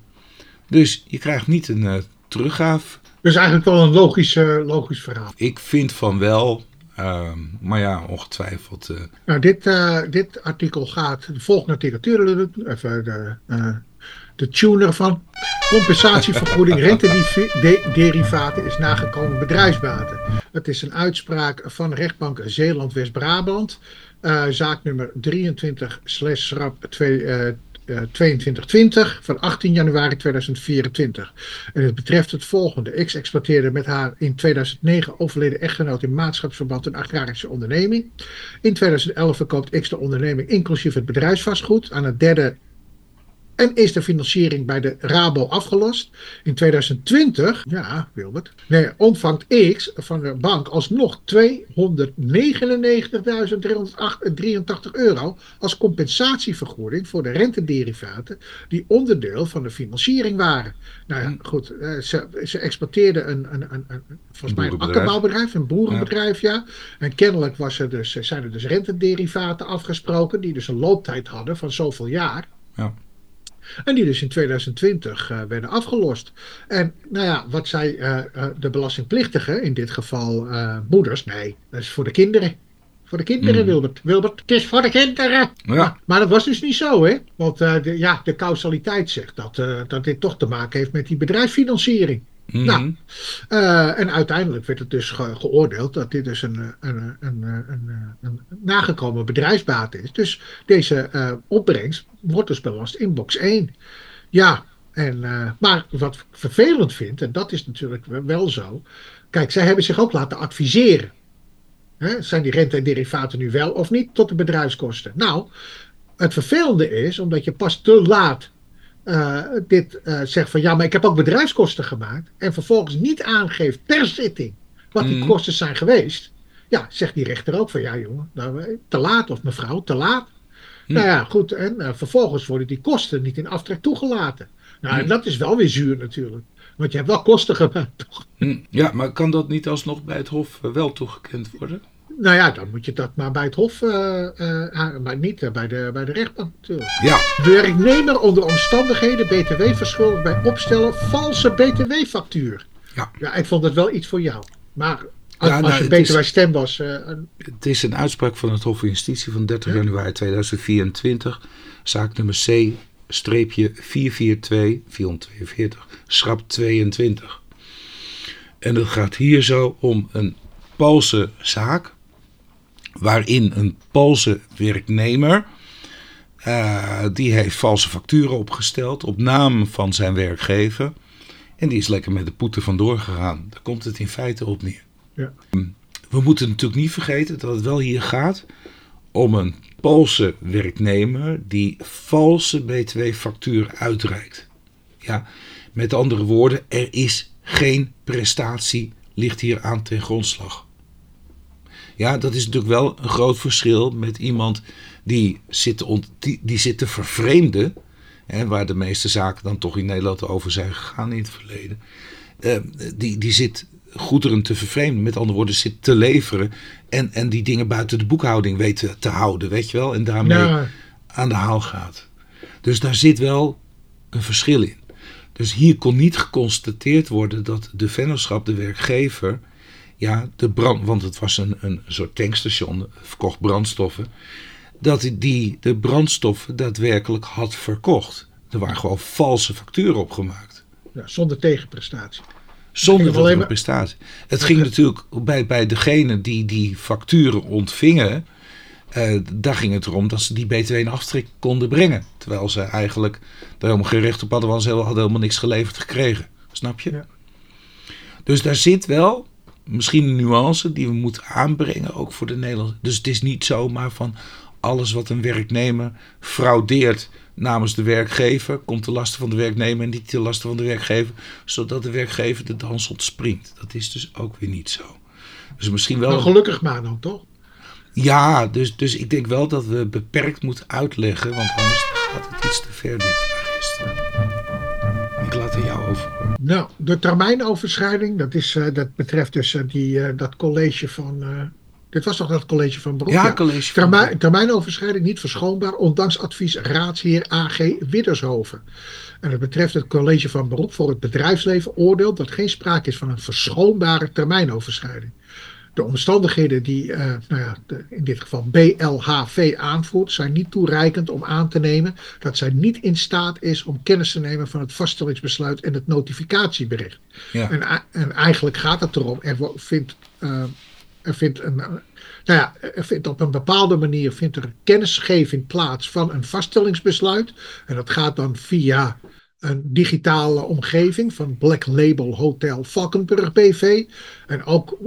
Dus je krijgt niet een eh teruggaaf. Dus eigenlijk wel een logisch, eh, logisch verhaal. Ik vind van wel, ehm, maar ja, ongetwijfeld. eh, Nou, dit, dit artikel gaat, de volgende artikel, even de, de tuner van compensatievergoeding rentederivaten is nagekomen bedrijfsbaten. Het is een uitspraak van rechtbank Zeeland-West-Brabant, eh, zaaknummer 23 slash rap 2, eh, eh, 2220 van 18 januari 2024. En het betreft het volgende. X exploiteerde met haar in 2009 overleden echtgenoot in maatschapsverband een agrarische onderneming. In 2011 verkoopt X de onderneming inclusief het bedrijfsvastgoed aan een derde en is de financiering bij de Rabo afgelost. In 2020, ja, Wilbert, nee, ontvangt X van de bank alsnog 299.383 euro als compensatievergoeding voor de rentederivaten die onderdeel van de financiering waren. Nou ja, goed, eh, ze, ze exporteerde een, een, een, een volgens mij een akkerbouwbedrijf, een boerenbedrijf, ja. En kennelijk was er dus, zijn er dus rentederivaten afgesproken die dus een looptijd hadden van zoveel jaar. Ja. En die dus in 2020 eh, werden afgelost. En nou ja, wat zei eh, eh, de belastingplichtige, in dit geval moeders, nee, dat is voor de kinderen. Voor de kinderen, Mm. Wilbert. Wilbert, het is voor de kinderen. Ja. Maar dat was dus niet zo, hè? Want de, ja, de causaliteit zegt dat, dat dit toch te maken heeft met die bedrijfsfinanciering. Mhm. Nou. Eh, en uiteindelijk werd het dus ge- geoordeeld dat dit dus een, een, een, een, een, een, een nagekomen bedrijfsbaat is. Dus deze eh, opbrengst wordt dus belast in box 1. Ja, en, eh, maar wat ik vervelend vind, en dat is natuurlijk wel zo. Kijk, zij hebben zich ook laten adviseren. Hè, zijn die rente en derivaten nu wel of niet tot de bedrijfskosten? Nou, het vervelende is, omdat je pas te laat eh, dit eh, zegt van ja, maar ik heb ook bedrijfskosten gemaakt. En vervolgens niet aangeeft per zitting wat die Mhm. kosten zijn geweest. Ja, zegt die rechter ook van ja, jongen, nou, eh, te laat of mevrouw, te laat. Nou ja, goed. En vervolgens worden die kosten niet in aftrek toegelaten. Nou, en Mhm. dat is wel weer zuur natuurlijk. Want je hebt wel kosten gemaakt, toch? Ja, maar kan dat niet alsnog bij het Hof wel toegekend worden? Nou ja, dan moet je dat maar bij het hof, eh, eh, maar niet eh, bij, de, bij de rechtbank natuurlijk. Ja, Werknemer onder omstandigheden BTW verschuldigd bij opstellen valse BTW-factuur. Ja. ja, ik vond het wel iets voor jou. Maar als, Ja, nou, als je het beter is- bij stem was. het is een uitspraak van het Hof van Justitie van 30 Ja. januari 2024. Zaak nummer C-442-442, schrap 22. En het gaat hier zo om een Poolse zaak. Waarin een Poolse werknemer. eh, die heeft valse facturen opgesteld op naam van zijn werkgever. En die is lekker met de poeten vandoor gegaan. Daar komt het in feite op neer. Ja. We moeten natuurlijk niet vergeten dat het wel hier gaat om een Poolse werknemer die valse btw-factuur uitreikt. Ja, met andere woorden, er is geen prestatie ligt hier aan ten grondslag. Ja, dat is natuurlijk wel een groot verschil met iemand die zit te, ont- die, die zit te vervreemden. Hè, waar de meeste zaken dan toch in Nederland over zijn gegaan in het verleden. Eh, die, die zit goederen te vervreemden. Met andere woorden, zit te leveren. En, en die dingen buiten de boekhouding weten te houden, weet je wel. En daarmee aan de haal gaat. Dus daar zit wel een verschil in. Dus hier kon niet geconstateerd worden dat de vennootschap, de werkgever, ja, de brand, want het was een, een soort tankstation, verkocht brandstoffen, dat die- de brandstoffen daadwerkelijk had verkocht. Er waren gewoon valse facturen opgemaakt. ja, zonder tegenprestatie. Zonder ging dat alleen er een maar- prestatie. Het ging natuurlijk bij, bij degene die die facturen ontvingen. eh, daar ging het erom dat ze die BTW in aftrek konden brengen. Terwijl ze eigenlijk daar helemaal geen recht op hadden, want ze hadden helemaal niks geleverd gekregen. Snap je? Ja. Dus daar zit wel misschien een nuance die we moeten aanbrengen, ook voor de Nederlanders. Dus het is niet zomaar van alles wat een werknemer fraudeert namens de werkgever, komt te lasten van de werknemer en niet te lasten van de werkgever, zodat de werkgever de dans ontspringt. Dat is dus ook weer niet zo. Dus misschien wel. Maar gelukkig maar dan, toch? Ja, dus, dus ik denk wel dat we beperkt moeten uitleggen, want anders gaat het iets te ver dit gisteren. Ik laat er jou over. Nou, de termijnoverschrijding, dat, is, eh, dat betreft dus eh, die, eh, dat college van. dit was toch dat college van beroep? Ja, college. van- termijnoverschrijding niet verschoonbaar, ondanks advies raadsheer AG Widdershoven. En het betreft het college van beroep voor het bedrijfsleven oordeelt dat geen sprake is van een verschoonbare termijnoverschrijding. De omstandigheden die eh, nou ja, de- in dit geval BLHV aanvoert, zijn niet toereikend om aan te nemen dat zij niet in staat is om kennis te nemen van het vaststellingsbesluit en het notificatiebericht. Ja. En, en eigenlijk gaat het erom, er vindt, eh, er vindt een, nou ja, er vindt op een bepaalde manier vindt er kennisgeving plaats van een vaststellingsbesluit. En dat gaat dan via een digitale omgeving van Black Label Hotel Valkenburg BV. En ook,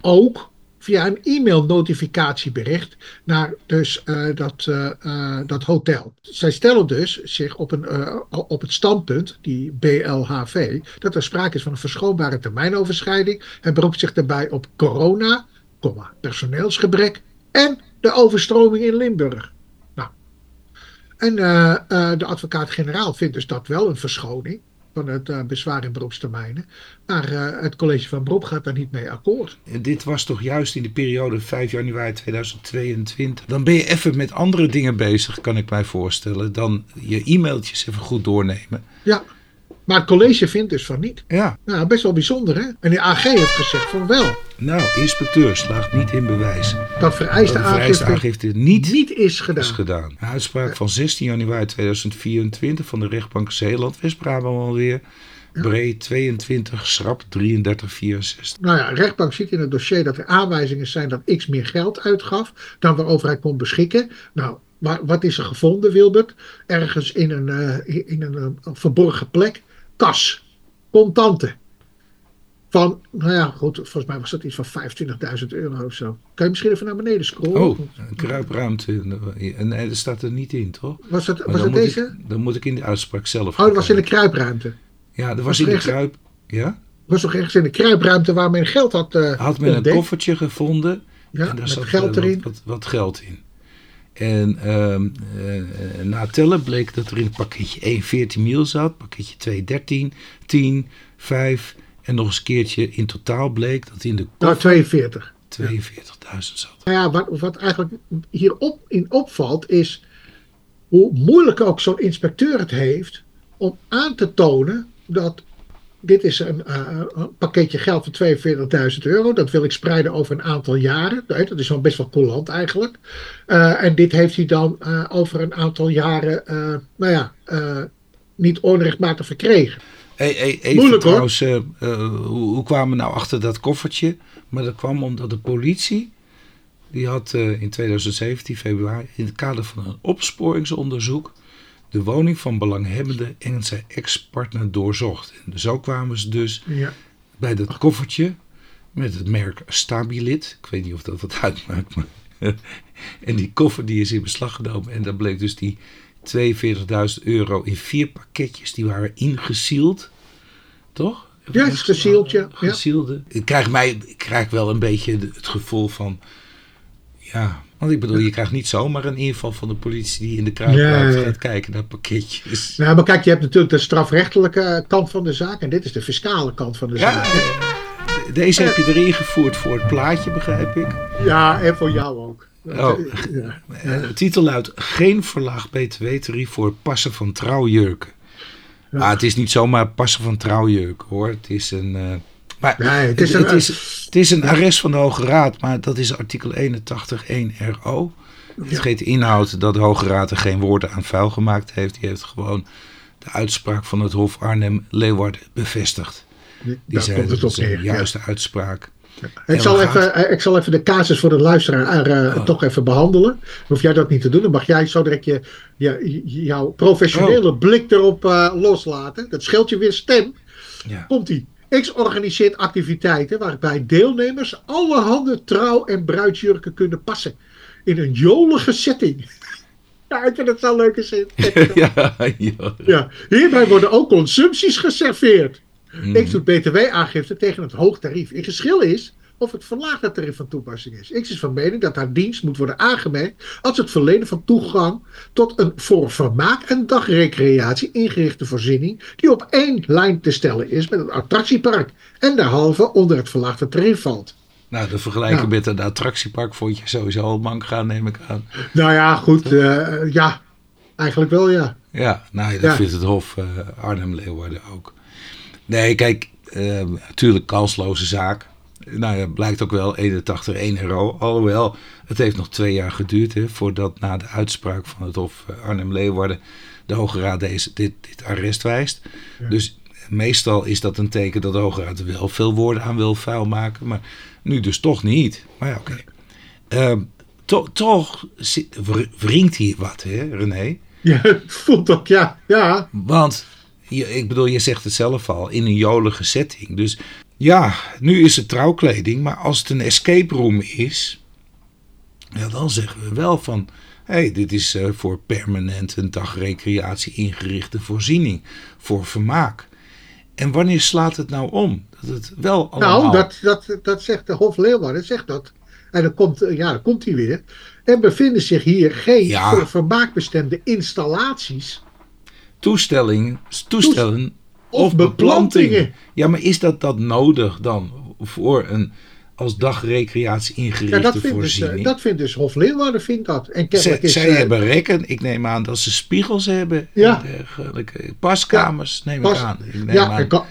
ook via een e-mail notificatiebericht naar dus, eh, dat, eh, eh, dat hotel. Zij stellen dus zich op, een, op het standpunt, die BLHV, dat er sprake is van een verschoonbare termijnoverschrijding. En beroept zich daarbij op corona, personeelsgebrek en de overstroming in Limburg. En eh, eh, de advocaat-generaal vindt dus dat wel een verschoning van het eh, bezwaar in beroepstermijnen. Maar het college van beroep gaat daar niet mee akkoord. Dit was toch juist in de periode 5 januari 2022. Dan ben je even met andere dingen bezig, kan ik mij voorstellen, dan je e-mailtjes even goed doornemen. Ja, Maar het college vindt dus van niet. Ja, Nou, best wel bijzonder, hè? En de AG heeft gezegd van wel. nou, inspecteur slaagt niet in bewijs. Dat vereiste Dat de vereiste aangifte niet niet is gedaan. is gedaan. Een uitspraak van 16 januari 2024 van de rechtbank Zeeland, West-Brabant alweer. Breed 22, schrap 3364. Nou ja, de rechtbank ziet in het dossier dat er aanwijzingen zijn dat X meer geld uitgaf dan waarover hij kon beschikken. Nou, maar wat is er gevonden, Wilbert? Ergens in een, eh, in een eh, verborgen plek. Kas. Contanten. Van, nou ja, goed, volgens mij was dat iets van 25.000 euro of zo. Kan je misschien even naar beneden scrollen? Oh, een kruipruimte. En nee, dat staat er niet in, toch? Was dat, Maar was dat deze? ik, dan moet ik in de uitspraak zelf. Oh, dat was in de kruipruimte. Ja, dat was was in de kruip. Ja? was toch ergens in de kruipruimte waar men geld had eh Had men een koffertje gevonden. Ja, en daar met zat geld eh, erin. Wat, wat, wat geld in. En ehm, eh, na tellen bleek dat er in het pakketje 1 14 mil zat. Pakketje 2 13, 10, 5. En nog eens een keertje in totaal bleek dat in de Nou, koffer 42. 42.000 zat. Nou ja, wat, wat eigenlijk hierop in opvalt is hoe moeilijk ook zo'n inspecteur het heeft om aan te tonen dat dit is een, eh, een pakketje geld van 42.000 euro. Dat wil ik spreiden over een aantal jaren. Dat is wel best wel coulant eigenlijk. Eh, en dit heeft hij dan eh, over een aantal jaren, nou ja, niet onrechtmatig verkregen. Hey, hey, even Moeilijk, trouwens, hoe, hoe kwamen we nou achter dat koffertje? Maar dat kwam omdat de politie, die had in 2017 februari in het kader van een opsporingsonderzoek de woning van belanghebbende en zijn ex-partner doorzocht. En zo kwamen ze dus Ja. bij dat koffertje met het merk Stabilit. Ik weet niet of dat wat uitmaakt, maar... en die koffer die is in beslag genomen en daar bleek dus die 42.000 euro in vier pakketjes, die waren ingesield. Toch? Ja, het is gesield, ja. Gesielde. Ik krijg, mij, ik krijg wel een beetje het gevoel van... Ja, want ik bedoel, je krijgt niet zomaar een inval van de politie die in de Nee. gaat kijken naar pakketjes. Nou, maar kijk, je hebt natuurlijk de strafrechtelijke kant van de zaak en dit is de fiscale kant van de Ja, zaak. eh, deze heb je erin gevoerd voor het plaatje, begrijp ik. Ja, en voor jou ook. Oh. Ja. Eh, De titel luidt Geen verlaagd btw-tarief voor passen van trouwjurken. Ja. Maar het is niet zomaar passen van trouwjurken hoor. Het is een. eh, maar Nee, het is het, een- is, het is een arrest van de Hoge Raad, maar dat is artikel 81.1 RO. Het geeft inhoud dat de Hoge Raad er geen woorden aan vuil gemaakt heeft. Die heeft gewoon de uitspraak van het Hof Arnhem-Leeuwarden bevestigd. Die Daar zei komt het op ja. juiste uitspraak. Ik, En zal even, eh, ik zal even de casus voor de luisteraar eh, Oh. toch even behandelen. Hoef jij dat niet te doen. Dan mag jij zo direct je, je, jouw professionele Oh. blik erop eh, loslaten. Dat scheelt je weer stem. Ja. Komt-ie. X organiseert activiteiten waarbij deelnemers allerhande trouw- en bruidsjurken kunnen passen. In een jolige setting. Ja, ik vind het zo'n leuke zin. ja, ja. Ja, hierbij worden ook consumpties geserveerd. Mhm. X doet btw-aangifte tegen het hoog tarief. In geschil is of het verlaagde tarief van toepassing is. X is van mening dat haar dienst moet worden aangemerkt als het verlenen van toegang tot een voor vermaak en dagrecreatie ingerichte voorziening die op één lijn te stellen is met het attractiepark en derhalve onder het verlaagde tarief valt. Nou, de vergelijking met een attractiepark vond je sowieso al mank gaan, neem ik aan. Nou ja, goed, eh, ja, eigenlijk wel ja. Ja, nou, dat Ja. vindt het Hof eh, Arnhem-Leeuwarden ook. Nee, kijk, eh, natuurlijk kansloze zaak. Nou ja, blijkt ook wel 81 1 euro. Alhoewel, het heeft nog twee jaar geduurd hè, voordat na de uitspraak van het Hof eh, Arnhem-Leeuwarden de Hoge Raad deze, dit, dit arrest wijst. Dus meestal is dat een teken dat de Hoge Raad er wel veel woorden aan wil vuil maken. Maar nu dus toch niet. Maar ja, oké. Ehm, to- toch wringt hier wat, hè, René? Ja, voelt ook, ja, ja. Want, je, ik bedoel, je zegt het zelf al, in een jolige setting. Dus ja, nu is het trouwkleding, maar als het een escape room is, ja, dan zeggen we wel van, hé, hey, dit is eh, voor permanent een dagrecreatie ingerichte voorziening, voor vermaak. En wanneer slaat het nou om? Dat het wel allemaal... Nou, dat, dat, dat zegt de Hof Leeuwarden, zegt dat. En dan komt, eh, ja, dan komt hij weer. Er bevinden zich hier geen Ja. voor vermaak bestemde installaties. toestelling, toestellen Of beplantingen. Ja, maar is dat dat nodig dan voor een als dagrecreatie Ja, ingerichte dat vindt, dus, voorziening. eh, dat vindt dus Hof Leeuwarden vindt dat. En Zij, kennelijk is, zij eh, hebben rekken. Ik neem aan dat ze spiegels hebben. Ja. En. Paskamers neem pas- ik aan. Ik neem ja, aan. er kan-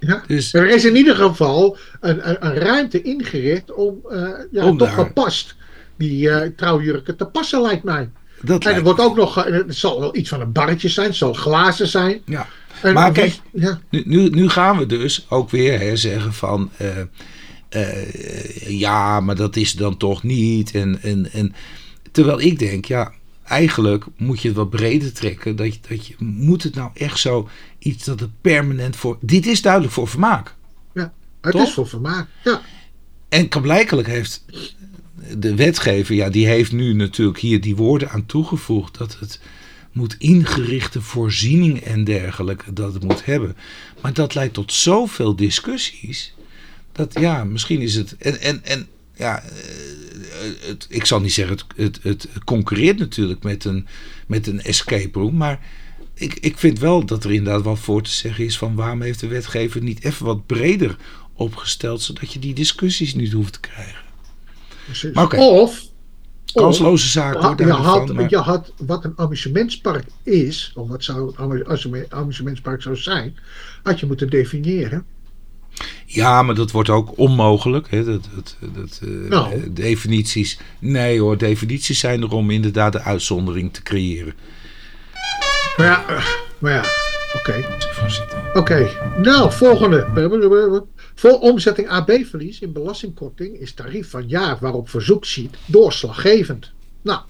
ja. Dus Er is in ieder geval een, een, een ruimte ingericht om, eh, ja, Om toch daar- gepast die eh, trouwjurken te passen, lijkt mij. dat En er wordt ook nog, eh, het zal wel iets van een barretje zijn, het zal glazen zijn. Ja. En Maar kijk, ja, Nu, nu, nu gaan we dus ook weer hè, zeggen van. eh, eh, ja, maar dat is dan toch niet. En, en, en, terwijl ik denk, ja, eigenlijk moet je het wat breder trekken. Dat je, dat je, moet het nou echt zo iets dat het permanent voor. Dit is duidelijk voor vermaak. het toch? is voor vermaak. Ja, En blijkelijk heeft de wetgever, ja, die heeft nu natuurlijk hier die woorden aan toegevoegd. Dat het moet ingerichte voorziening en dergelijke, dat het moet hebben. Maar dat leidt tot zoveel discussies. Dat ja, misschien is het. En, en, en ja, eh, het, ik zal niet zeggen, het, het, het concurreert natuurlijk met een, met een escape room. Maar ik, ik vind wel dat er inderdaad wat voor te zeggen is van waarom heeft de wetgever niet even wat breder opgesteld, zodat je die discussies niet hoeft te krijgen. precies. Maar oké. Of, Kansloze zaak hoor, je, had, van, maar- je had wat een amusementspark is, of wat zou een amu- amuseme- amusementspark zou zijn, had je moeten definiëren. Ja, maar dat wordt ook onmogelijk. Hè? Dat, dat, dat, eh, Nou. eh, definities. Nee hoor, definities zijn er om inderdaad de uitzondering te creëren. Maar ja, eh, maar ja oké. Oké, nou, volgende. Voor omzetting AB-verlies in belastingkorting is tarief van jaar waarop verzoek ziet doorslaggevend. Nou,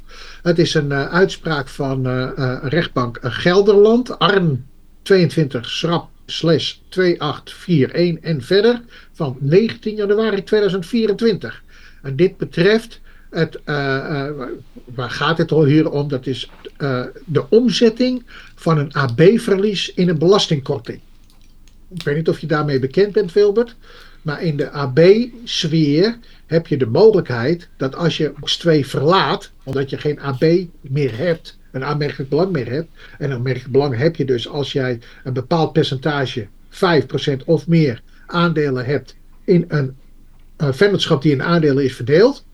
het is een eh, uitspraak van eh, eh, rechtbank Gelderland, Arn 22 schrap slash 2841 en verder van 19 januari 2024. En dit betreft het, waar- gaat het al hier om? Dat is de omzetting van een AB-verlies in een belastingkorting. Ik weet niet of je daarmee bekend bent, Wilbert. Maar in de AB-sfeer heb je de mogelijkheid dat als je box 2 verlaat, omdat je geen AB meer hebt, een aanmerkelijk belang meer hebt. En een aanmerkelijk belang heb je dus als jij een bepaald percentage, 5% of meer, aandelen hebt in een, een vennootschap die in aandelen is verdeeld.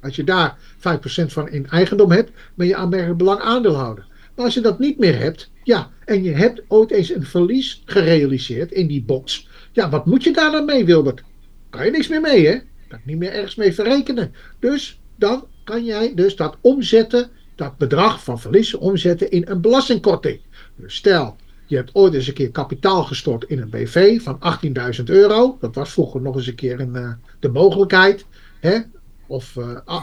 Als je daar 5% van in eigendom hebt, ben je aanmerkelijk belang aandeelhouder. Maar als je dat niet meer hebt, ja, en je hebt ooit eens een verlies gerealiseerd in die box. Ja, wat moet je daar dan mee, Wilbert? Kan je niks meer mee, hè? Kan niet meer ergens mee verrekenen. Dus dan kan jij dus dat omzetten, dat bedrag van verlies omzetten in een belastingkorting. Dus stel, je hebt ooit eens een keer kapitaal gestort in een BV van 18.000 euro. Dat was vroeger nog eens een keer een, eh, de mogelijkheid. Hè? Of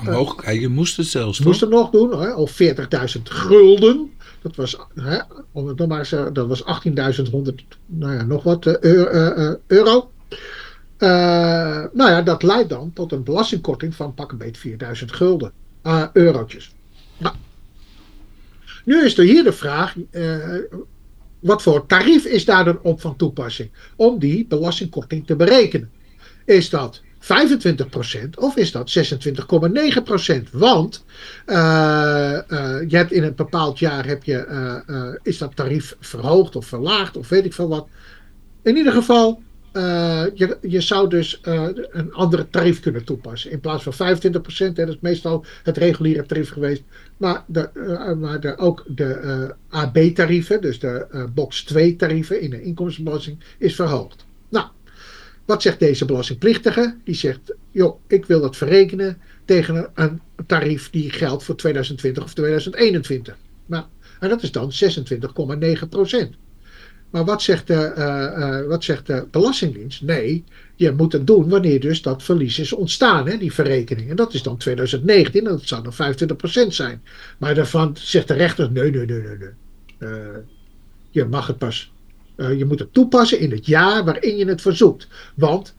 Mogelijk, je moest het zelfs moest toch? hem nog doen, hè? of 40.000 gulden. Dat was, hè, om nog maar eh, dat was 18.100, nou ja, nog wat eh, eu- euro. Eh, nou ja, dat leidt dan tot een belastingkorting van pak een beetje 4000 gulden, eurotjes. Nou, nu is er hier de vraag, wat voor tarief is daar dan op van toepassing om die belastingkorting te berekenen? Is dat 25% of is dat 26,9%? Want eh, eh, je hebt in een bepaald jaar heb je, eh, is dat tarief verhoogd of verlaagd of weet ik veel wat. In ieder geval, je, je zou dus een andere tarief kunnen toepassen. In plaats van 25%, hè, dat is meestal het reguliere tarief geweest. Maar, de, maar ook de AB-tarieven, dus de box 2 tarieven in de inkomstenbelasting, is verhoogd. Wat zegt deze belastingplichtige? Die zegt, joh, ik wil dat verrekenen tegen een, een tarief die geldt voor 2020 of 2021. Nou, en dat is dan 26,9 procent. Maar wat zegt, de, eh, eh, wat zegt de Belastingdienst? Nee, je moet het doen wanneer dus dat verlies is ontstaan, hè, die verrekening. En dat is dan 2019 en dat zou dan 25% zijn. Maar daarvan zegt de rechter, nee, nee, nee, nee, nee. Eh, je mag het pas, eh, je moet het toepassen in het jaar waarin je het verzoekt. Want,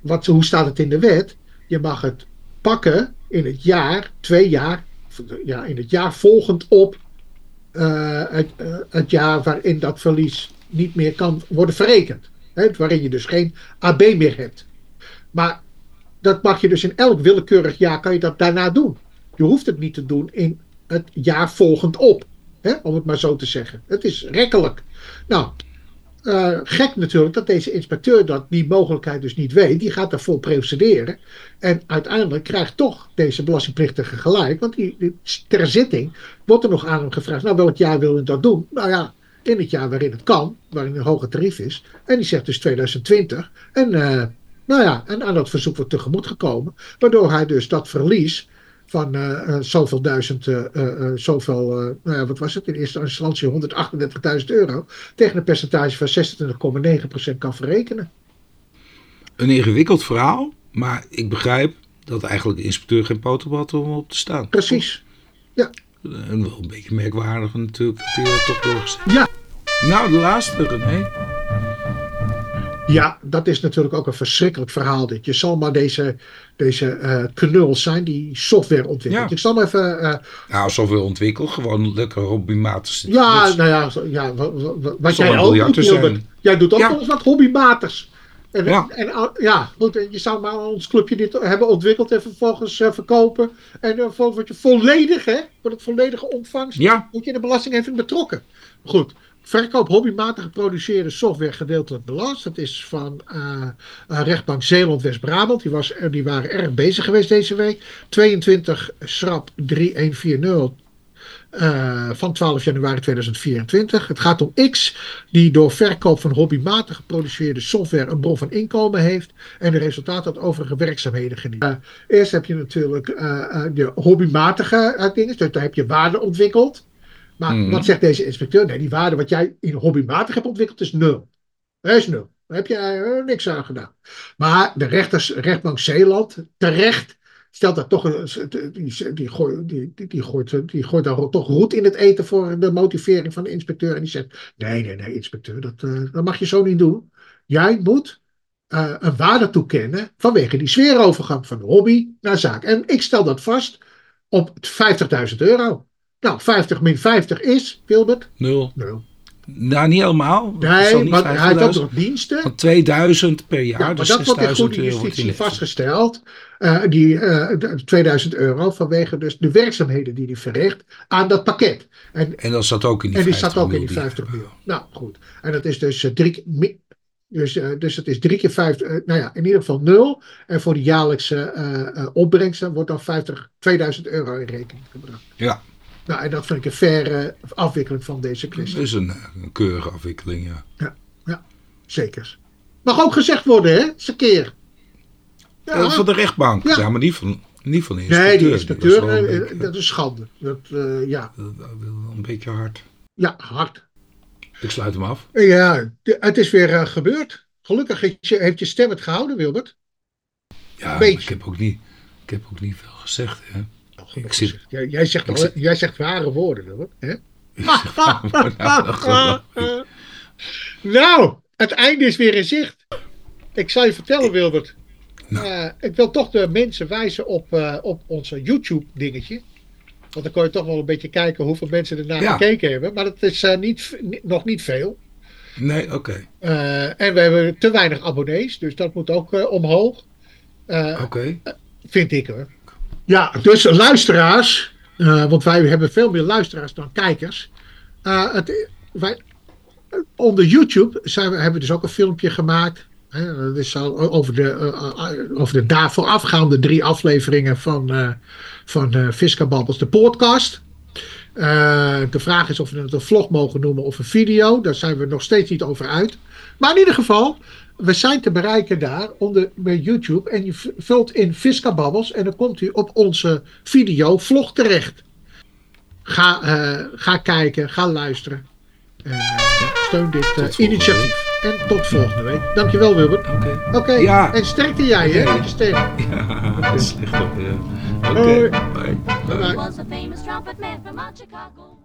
wat, hoe staat het in de wet? Je mag het pakken in het jaar, twee jaar, ja, in het jaar volgend op eh, het, eh, het jaar waarin dat verlies niet meer kan worden verrekend. Hè, waarin je dus geen AB meer hebt. Maar dat mag je dus in elk willekeurig jaar kan je dat daarna doen. Je hoeft het niet te doen in het jaar volgend op. Om het maar zo te zeggen. Het is rekkelijk. Nou, uh, gek natuurlijk dat deze inspecteur dat die mogelijkheid dus niet weet. Die gaat daarvoor procederen. En uiteindelijk krijgt toch deze belastingplichtige gelijk. Want die, ter zitting wordt er nog aan hem gevraagd. Nou, welk jaar wil je dat doen? Nou ja, in het jaar waarin het kan. Waarin een hoger tarief is. En die zegt dus 2020. En uh, nou ja, en aan dat verzoek wordt tegemoet gekomen. Waardoor hij dus dat verlies van uh, zoveel duizend, uh, zoveel, nou ja, wat was het in eerste instantie, 138.000 euro, tegen een percentage van 26,9% kan verrekenen. Een ingewikkeld verhaal, maar ik begrijp dat eigenlijk de inspecteur geen poten had om op te staan. Precies, ja. En wel een beetje merkwaardig natuurlijk dat hij toch doorgezet. Ja. Nou, de laatste, René. Ja, dat is natuurlijk ook een verschrikkelijk verhaal. Dit. Je zal maar deze, deze uh, knul zijn die software ontwikkelt. Ja. Ik zal maar even. Uh, nou, software ontwikkeld, gewoon lekker hobbymatig. Ja, dus, nou ja, ja wat, jij ook doet, Jij doet ook ja. eens wat hobbymatigs. En, ja. en ja, goed, je zou maar ons clubje dit hebben ontwikkeld en vervolgens uh, verkopen. En uh, word je volledig, hè, voor het volledige ontvangst, ja. moet je de belastingheffing betrokken. Goed, Verkoop hobbymatig geproduceerde software gedeeltelijk belast. Dat is van uh, rechtbank Zeeland-West-Brabant. Die, was, die waren erg bezig geweest deze week. 22 schrap 3140 uh, van 12 januari 2024. Het gaat om X, die door verkoop van hobbymatig geproduceerde software een bron van inkomen heeft en de resultaten uit overige werkzaamheden geniet. Eerst heb je natuurlijk de hobbymatige dingen, dus daar heb je waarde ontwikkeld. Maar mhm. wat zegt deze inspecteur? Nee, die waarde wat jij in hobbymatig hebt ontwikkeld is nul. Dat is nul. Daar heb je uh, niks aan gedaan. Maar de rechters, rechtbank Zeeland, terecht, stelt daar toch een, die, die, gooit, die, die, gooit, die gooit daar toch roet in het eten voor de motivering van de inspecteur. En die zegt: Nee, nee, nee, inspecteur, dat, uh, dat mag je zo niet doen. Jij moet uh, een waarde toekennen vanwege die sfeerovergang van hobby naar zaak. En ik stel dat vast op 50.000 euro. Nou, 50 min 50 is, Wilbert? Nul. Nul. Nou, niet helemaal. Nee, maar hij had ook nog diensten. Van 2000 per jaar. Ja, maar dus dat wordt in goede justitie vastgesteld. Uh, die uh, eh, 2000 euro vanwege dus de werkzaamheden die hij verricht aan dat pakket. En, en dat zat ook in die En die zat ook in die 50 miljoen. Nou, goed. En dat is dus uh, drie dus, dus het is drie keer vijf, nou ja, in ieder geval nul. En voor de jaarlijkse opbrengsten wordt dan 50, 2000 euro in rekening gebracht. Ja. Nou, en dat vind ik een faire afwikkeling van deze kwestie. Dat is een, een keurige afwikkeling, ja. ja. Ja, zeker. Mag ook gezegd worden, hè? Eens een keer. Ja. Dat is van de rechtbank, ja. maar niet van, niet van de inspecteur. Nee, die inspecteur, dat is, eh, dat is schande. Dat, uh, ja. Dat, dat, een beetje hard. Ja, hard. Ik sluit hem af. Ja, het is weer uh, gebeurd. Gelukkig heeft je, heeft je stem het gehouden, Wilbert. Ja, ik heb, ook niet, ik heb ook niet veel gezegd, hè. Jij, jij, zegt, al, jij zegt ware woorden, hoor. Hè? nou, het einde is weer in zicht. Ik zal je vertellen, Wilbert. Nou. Uh, ik wil toch de mensen wijzen op, uh, op onze YouTube-dingetje. Want dan kan je toch wel een beetje kijken hoeveel mensen ernaar ja. gekeken hebben. Maar dat is uh, niet, nog niet veel. Nee, oké. Okay. en we hebben te weinig abonnees, dus dat moet ook omhoog. oké. Okay. vind ik hoor. Ja, dus luisteraars, uh, want wij hebben veel meer luisteraars dan kijkers. Uh, het, wij, onder YouTube zijn hebben we dus ook een filmpje gemaakt. Hè, dat is al over de, uh, over de daarvoor afgaande drie afleveringen van, uh, van uh, Babbels, de podcast. de vraag is of we het een vlog mogen noemen of een video. Daar zijn we nog steeds niet over uit. Maar in ieder geval, we zijn te bereiken daar onder, bij YouTube. En je vult in Visca Babbels en dan komt u op onze video vlog terecht. Ga, uh, ga kijken, ga luisteren. En uh, steun dit uh, initiatief. En tot volgende week. Dankjewel Wilbert. Oké. Okay. Okay. Ja. En sterkte jij okay. hè, stem. Ja, slecht op. Ja. Oké, bye. bye. bye. bye.